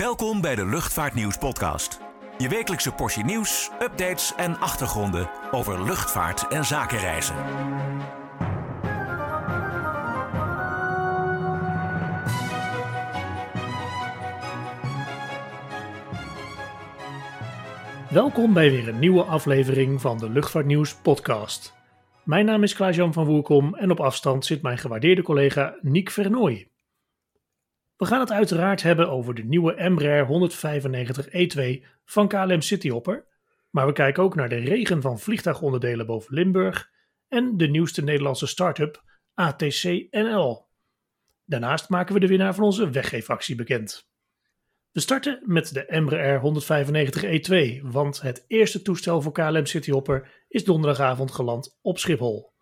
Welkom bij de Luchtvaartnieuws podcast. Je wekelijkse portie nieuws, updates en achtergronden over luchtvaart en zakenreizen. Welkom bij weer een nieuwe aflevering van de Luchtvaartnieuws podcast. Mijn naam is Klaas-Jan van Woerkom en op afstand zit mijn gewaardeerde collega Niek Vernooy. We gaan het uiteraard hebben over de nieuwe Embraer 195-E2 van KLM Cityhopper, maar we kijken ook naar de regen van vliegtuigonderdelen boven Limburg en de nieuwste Nederlandse start-up ATC NL. Daarnaast maken we de winnaar van onze weggeefactie bekend. We starten met de Embraer 195-E2, want het eerste toestel voor KLM Cityhopper is donderdagavond geland op Schiphol.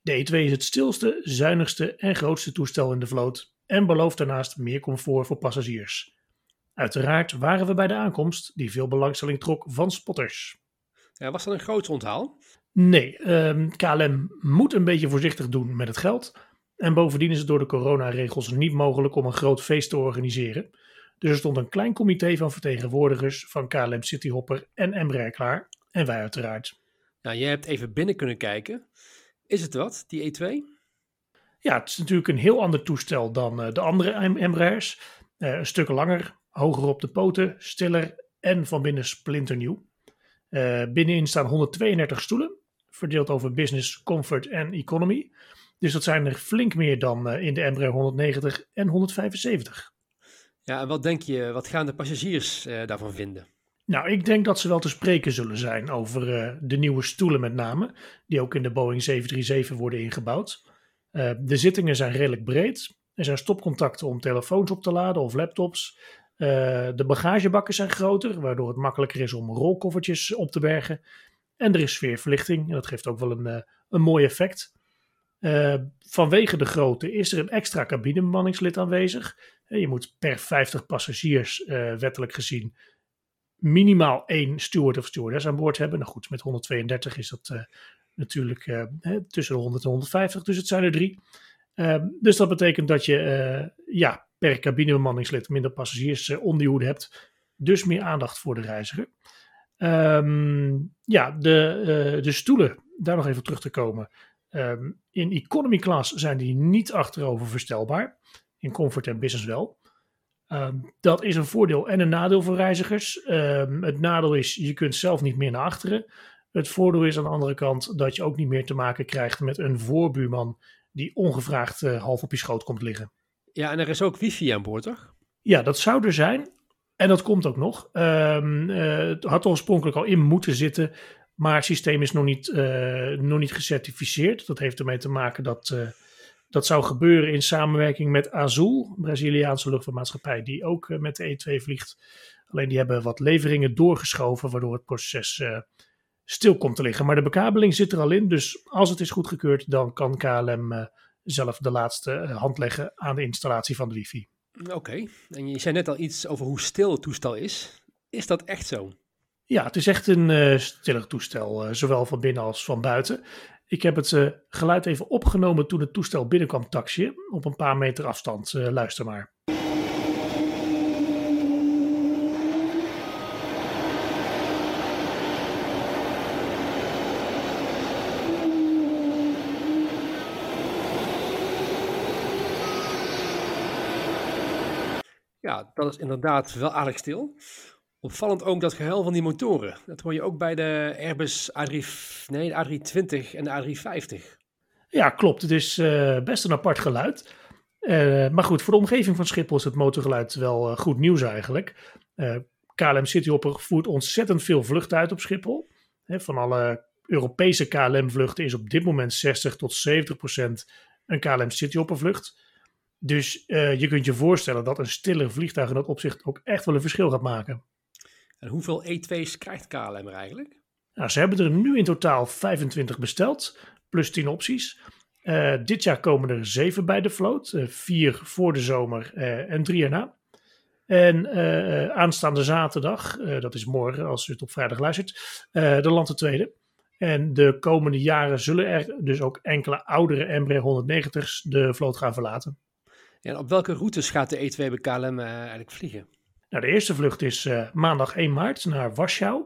De E2 is het stilste, zuinigste en grootste toestel in de vloot en belooft daarnaast meer comfort voor passagiers. Uiteraard waren we bij de aankomst die veel belangstelling trok van spotters. Ja, was dat een groot onthaal? Nee, ehm, KLM moet een beetje voorzichtig doen met het geld. En bovendien is het door de coronaregels niet mogelijk om een groot feest te organiseren. Dus er stond een klein comité van vertegenwoordigers van KLM Cityhopper en Embraer klaar. En wij uiteraard. Nou, jij hebt even binnen kunnen kijken. Is het wat, die E2? Ja, het is natuurlijk een heel ander toestel dan uh, de andere Embraers. Uh, een stuk langer, hoger op de poten, stiller en van binnen splinternieuw. Uh, binnenin staan 132 stoelen, verdeeld over business, comfort en economy. Dus dat zijn er flink meer dan in de Embraer 190 en 175. Ja, en wat denk je, wat gaan de passagiers daarvan vinden? Nou, ik denk dat ze wel te spreken zullen zijn over de nieuwe stoelen met name, die ook in de Boeing 737 worden ingebouwd. Uh, de zittingen zijn redelijk breed. Er zijn stopcontacten om telefoons op te laden of laptops. Uh, de bagagebakken zijn groter, waardoor het makkelijker is om rolkoffertjes op te bergen. En er is sfeerverlichting, en dat geeft ook wel een, uh, een mooi effect. vanwege de grootte is er een extra cabinebemanningslid aanwezig. je moet per 50 passagiers, wettelijk gezien, minimaal één steward of stewardess aan boord hebben. Nou goed, met 132 is dat natuurlijk uh, tussen de 100 en 150, dus het zijn er drie. Uh, dus dat betekent dat je uh, ja, per cabinebemanningslid minder passagiers uh, onder je hoede hebt. Dus meer aandacht voor de reiziger. Um, ja, de, de stoelen, daar nog even terug te komen. Um, in economy class zijn die niet achterover verstelbaar. In comfort en business wel. Dat is een voordeel en een nadeel voor reizigers. het nadeel is, je kunt zelf niet meer naar achteren. Het voordeel is aan de andere kant dat je ook niet meer te maken krijgt met een voorbuurman die ongevraagd uh, half op je schoot komt liggen. Ja, en er is ook wifi aan boord, toch? Ja, dat zou er zijn. En dat komt ook nog. Um, uh, het had oorspronkelijk al in moeten zitten, maar het systeem is nog niet, uh, nog niet gecertificeerd. Dat heeft ermee te maken dat dat zou gebeuren in samenwerking met Azul, Braziliaanse luchtvaartmaatschappij, die ook met de E2 vliegt. Alleen die hebben wat leveringen doorgeschoven, waardoor het proces stil komt te liggen. Maar de bekabeling zit er al in, dus als het is goedgekeurd, dan kan KLM uh, zelf de laatste uh, hand leggen aan de installatie van de wifi. Oké, en je zei net al iets over hoe stil het toestel is. Is dat echt zo? Ja, het is echt een uh, stiller toestel, zowel van binnen als van buiten. Ik heb het geluid even opgenomen toen het toestel binnenkwam taxiën, op een paar meter afstand. luister maar. Ja, dat is inderdaad wel aardig stil. Opvallend ook dat gehuil van die motoren. Dat hoor je ook bij de Airbus A3, nee, de A320 en de A350. Ja, klopt. Het is uh, best een apart geluid. Uh, maar goed, voor de omgeving van Schiphol is het motorgeluid wel uh, goed nieuws eigenlijk. KLM Cityhopper voert ontzettend veel vluchten uit op Schiphol. van alle Europese KLM-vluchten is op dit moment 60 tot 70 procent een KLM Cityhopper vlucht. Dus uh, je kunt je voorstellen dat een stiller vliegtuig in dat opzicht ook echt wel een verschil gaat maken. En hoeveel E2's krijgt KLM er eigenlijk? Nou, ze hebben er nu in totaal 25 besteld, plus 10 opties. Uh, dit jaar komen er 7 bij de vloot, uh, 4 voor de zomer en 3 erna. En aanstaande zaterdag, dat is morgen als u het op vrijdag luistert, de land de tweede. En de komende jaren zullen er dus ook enkele oudere Embraer 190's de vloot gaan verlaten. En op welke routes gaat de E2 bij KLM uh, eigenlijk vliegen? Nou, de eerste vlucht is uh, maandag 1 maart naar Warschau.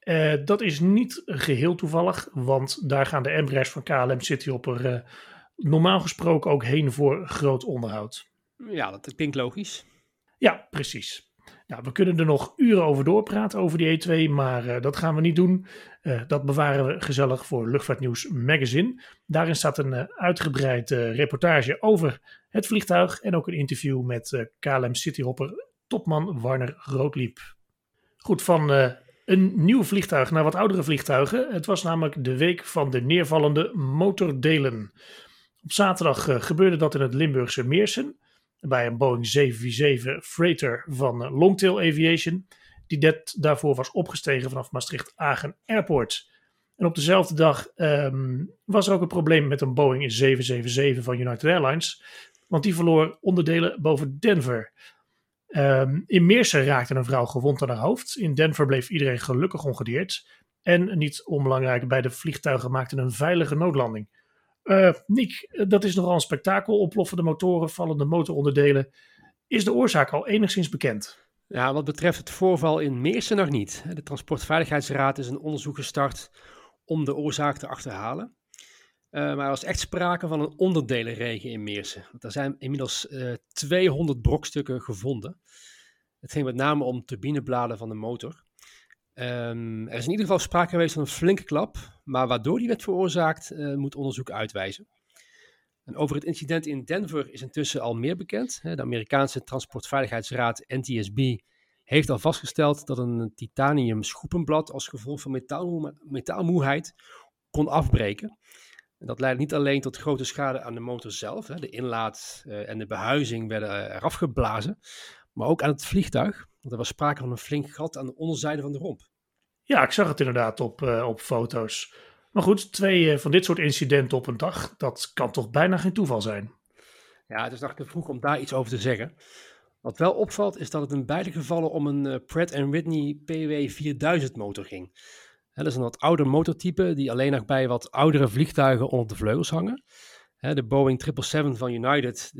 Uh, dat is niet geheel toevallig, want daar gaan de Embraers van KLM Cityhopper uh, normaal gesproken ook heen voor groot onderhoud. Ja, dat klinkt logisch. Ja, precies. We kunnen er nog uren over doorpraten over die E2, maar uh, dat gaan we niet doen. Uh, dat bewaren we gezellig voor Luchtvaartnieuws Magazine. Daarin staat een uh, uitgebreid reportage over het vliegtuig en ook een interview met KLM Cityhopper topman Warner Roodliep. Goed, van een nieuw vliegtuig naar wat oudere vliegtuigen. Het was namelijk de week van de neervallende motordelen. Op zaterdag gebeurde dat in het Limburgse Meersen bij een Boeing 747 Freighter van eh, Longtail Aviation, die net daarvoor was opgestegen vanaf Maastricht-Agen Airport. En op dezelfde dag um, was er ook een probleem met een Boeing 777 van United Airlines, want die verloor onderdelen boven Denver. Um, in Meersen raakte een vrouw gewond aan haar hoofd. In Denver bleef iedereen gelukkig ongedeerd. En niet onbelangrijk, bij de vliegtuigen maakten een veilige noodlanding. Uh, Nick, dat is nogal een spektakel. Oploffende motoren, vallende motoronderdelen. Is de oorzaak al enigszins bekend? Ja, wat betreft het voorval in Meersen nog niet. De Transportveiligheidsraad is een onderzoek gestart om de oorzaak te achterhalen. Uh, maar er was echt sprake van een onderdelenregen in Meersen. Want er zijn inmiddels uh, 200 brokstukken gevonden. Het ging met name om turbinebladen van de motor. Um, er is in ieder geval sprake geweest van een flinke klap, maar waardoor die werd veroorzaakt, uh, moet onderzoek uitwijzen. En over het incident in Denver is intussen al meer bekend. De Amerikaanse Transportveiligheidsraad NTSB heeft al vastgesteld dat een titanium schoepenblad als gevolg van metaal, metaalmoeheid kon afbreken. En dat leidde niet alleen tot grote schade aan de motor zelf, de inlaat uh, en de behuizing werden eraf geblazen, maar ook aan het vliegtuig. Want er was sprake van een flink gat aan de onderzijde van de romp. Ja, ik zag het inderdaad op, uh, op foto's. Maar goed, twee uh, van dit soort incidenten op een dag, dat kan toch bijna geen toeval zijn? Ja, het is nog te vroeg om daar iets over te zeggen. Wat wel opvalt is dat het in beide gevallen om een uh, Pratt Whitney PW 4000 motor ging. Dat is een wat ouder motortype die alleen nog bij wat oudere vliegtuigen onder de vleugels hangen. De Boeing 777 van United,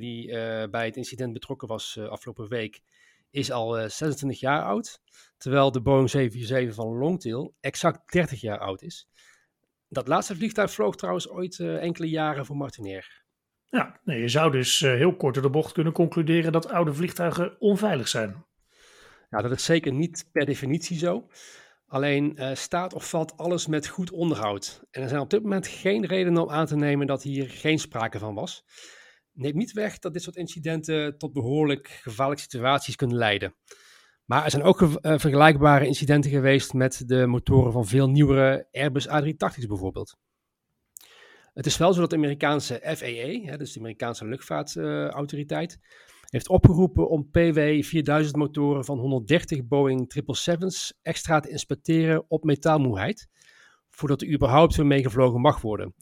die bij het incident betrokken was afgelopen week, is al 26 eh, jaar oud. Terwijl de Boeing 747 van Longtail exact 30 jaar oud is. Dat laatste vliegtuig vloog trouwens ooit uh, enkele jaren voor Martinair. Ja, nee, je zou dus uh, heel kort door de bocht kunnen concluderen dat oude vliegtuigen onveilig zijn. Ja, dat is zeker niet per definitie zo. Alleen uh, staat of valt alles met goed onderhoud. En er zijn op dit moment geen redenen om aan te nemen dat hier geen sprake van was neemt niet weg dat dit soort incidenten tot behoorlijk gevaarlijke situaties kunnen leiden. Maar er zijn ook uh, vergelijkbare incidenten geweest met de motoren van veel nieuwere Airbus A380's bijvoorbeeld. Het is wel zo dat de Amerikaanse FAA, hè, dus de Amerikaanse luchtvaartautoriteit, heeft opgeroepen om PW 4000 motoren van 130 Boeing 777's extra te inspecteren op metaalmoeheid, voordat er überhaupt weer meegevlogen mag worden.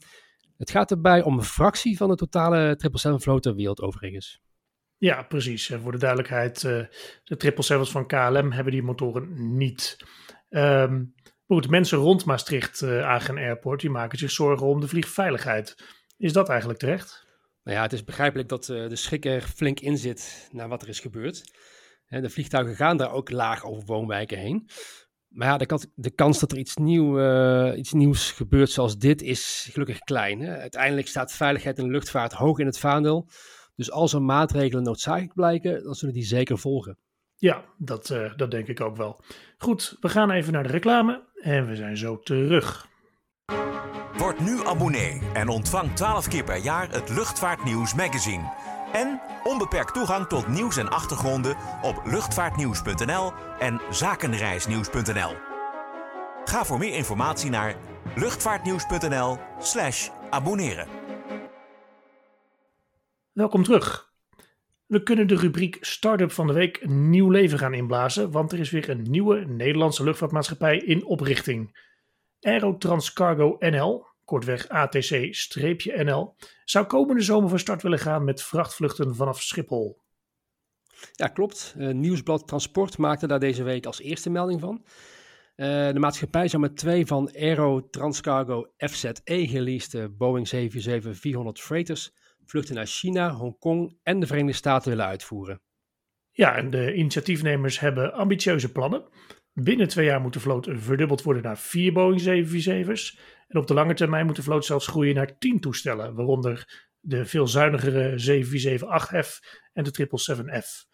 Het gaat erbij om een fractie van de totale 777-vloot ter wereld overigens. Ja, precies. En voor de duidelijkheid, uh, de 777's van KLM hebben die motoren niet. Um, mensen rond Maastricht uh, Agen Airport, die maken zich zorgen om de vliegveiligheid. Is dat eigenlijk terecht? Nou ja, het is begrijpelijk dat de schrik er flink in zit naar wat er is gebeurd. de vliegtuigen gaan daar ook laag over woonwijken heen. Maar ja, de kans, dat er iets, nieuw, iets nieuws gebeurt zoals dit is gelukkig klein. Hè? Uiteindelijk staat veiligheid in de luchtvaart hoog in het vaandel. Dus als er maatregelen noodzakelijk blijken, dan zullen die zeker volgen. Ja, dat, uh, dat denk ik ook wel. Goed, we gaan even naar de reclame en we zijn zo terug. Word nu abonnee en ontvang 12 keer per jaar het Luchtvaartnieuws magazine. En onbeperkt toegang tot nieuws en achtergronden op luchtvaartnieuws.nl en zakenreisnieuws.nl. Ga voor meer informatie naar luchtvaartnieuws.nl/slash abonneren. Welkom terug. We kunnen de rubriek Startup van de Week nieuw leven gaan inblazen, want er is weer een nieuwe Nederlandse luchtvaartmaatschappij in oprichting. Aerotrans Cargo NL, kortweg ATC-NL, zou komende zomer van start willen gaan met vrachtvluchten vanaf Schiphol. Ja, klopt. Uh, Nieuwsblad Transport maakte daar deze week als eerste melding van. Uh, de maatschappij zou met twee van Aero Transcargo FZE geleased Boeing 747-400 freighters vluchten naar China, Hongkong en de Verenigde Staten willen uitvoeren. Ja, en de initiatiefnemers hebben ambitieuze plannen. Binnen twee jaar moet de vloot verdubbeld worden naar vier Boeing 747's. En op de lange termijn moet de vloot zelfs groeien naar tien toestellen, waaronder de veel zuinigere 747-8F en de 777F.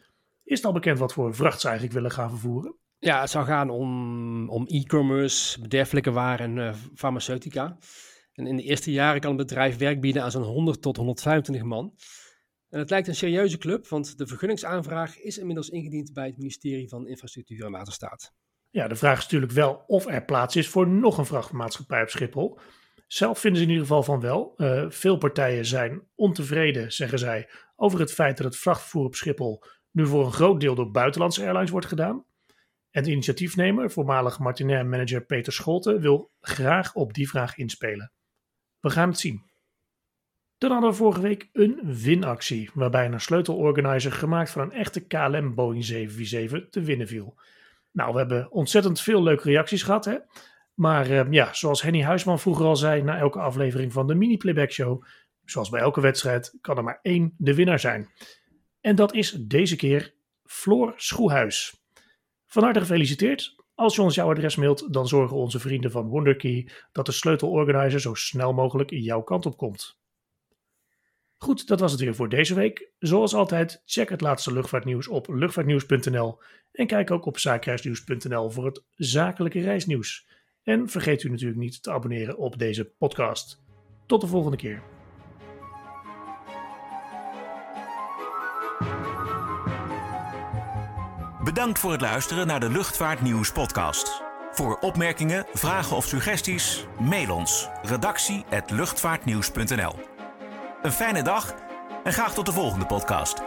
Is het al bekend wat voor vracht ze eigenlijk willen gaan vervoeren? Ja, het zou gaan om, om e-commerce, bederfelijke waren en uh, farmaceutica. En in de eerste jaren kan het bedrijf werk bieden aan zo'n 100 tot 125 man. En het lijkt een serieuze club, want de vergunningsaanvraag is inmiddels ingediend bij het ministerie van Infrastructuur en Waterstaat. Ja, de vraag is natuurlijk wel of er plaats is voor nog een vrachtmaatschappij op Schiphol. Zelf vinden ze in ieder geval van wel. Uh, veel partijen zijn ontevreden, zeggen zij, over het feit dat het vrachtvervoer op Schiphol nu voor een groot deel door buitenlandse airlines wordt gedaan. En de initiatiefnemer, voormalig Martinair-manager Peter Scholten, wil graag op die vraag inspelen. We gaan het zien. Dan hadden we vorige week een winactie, waarbij een sleutelorganizer gemaakt van een echte KLM Boeing 747 te winnen viel. Nou, we hebben ontzettend veel leuke reacties gehad, hè? Maar uh, ja, zoals Henny Huisman vroeger al zei na elke aflevering van de Mini Playback Show, zoals bij elke wedstrijd, kan er maar één de winnaar zijn. En dat is deze keer Floor Schoehuis. Van harte gefeliciteerd. Als je ons jouw adres mailt, dan zorgen onze vrienden van Wonderkey dat de sleutelorganizer zo snel mogelijk jouw kant op komt. Goed, dat was het weer voor deze week. Zoals altijd, check het laatste luchtvaartnieuws op luchtvaartnieuws.nl en kijk ook op zaakreisnieuws.nl voor het zakelijke reisnieuws. En vergeet u natuurlijk niet te abonneren op deze podcast. Tot de volgende keer. Bedankt voor het luisteren naar de Luchtvaartnieuws podcast. Voor opmerkingen, vragen of suggesties, mail ons redactie@luchtvaartnieuws.nl. Een fijne dag en graag tot de volgende podcast.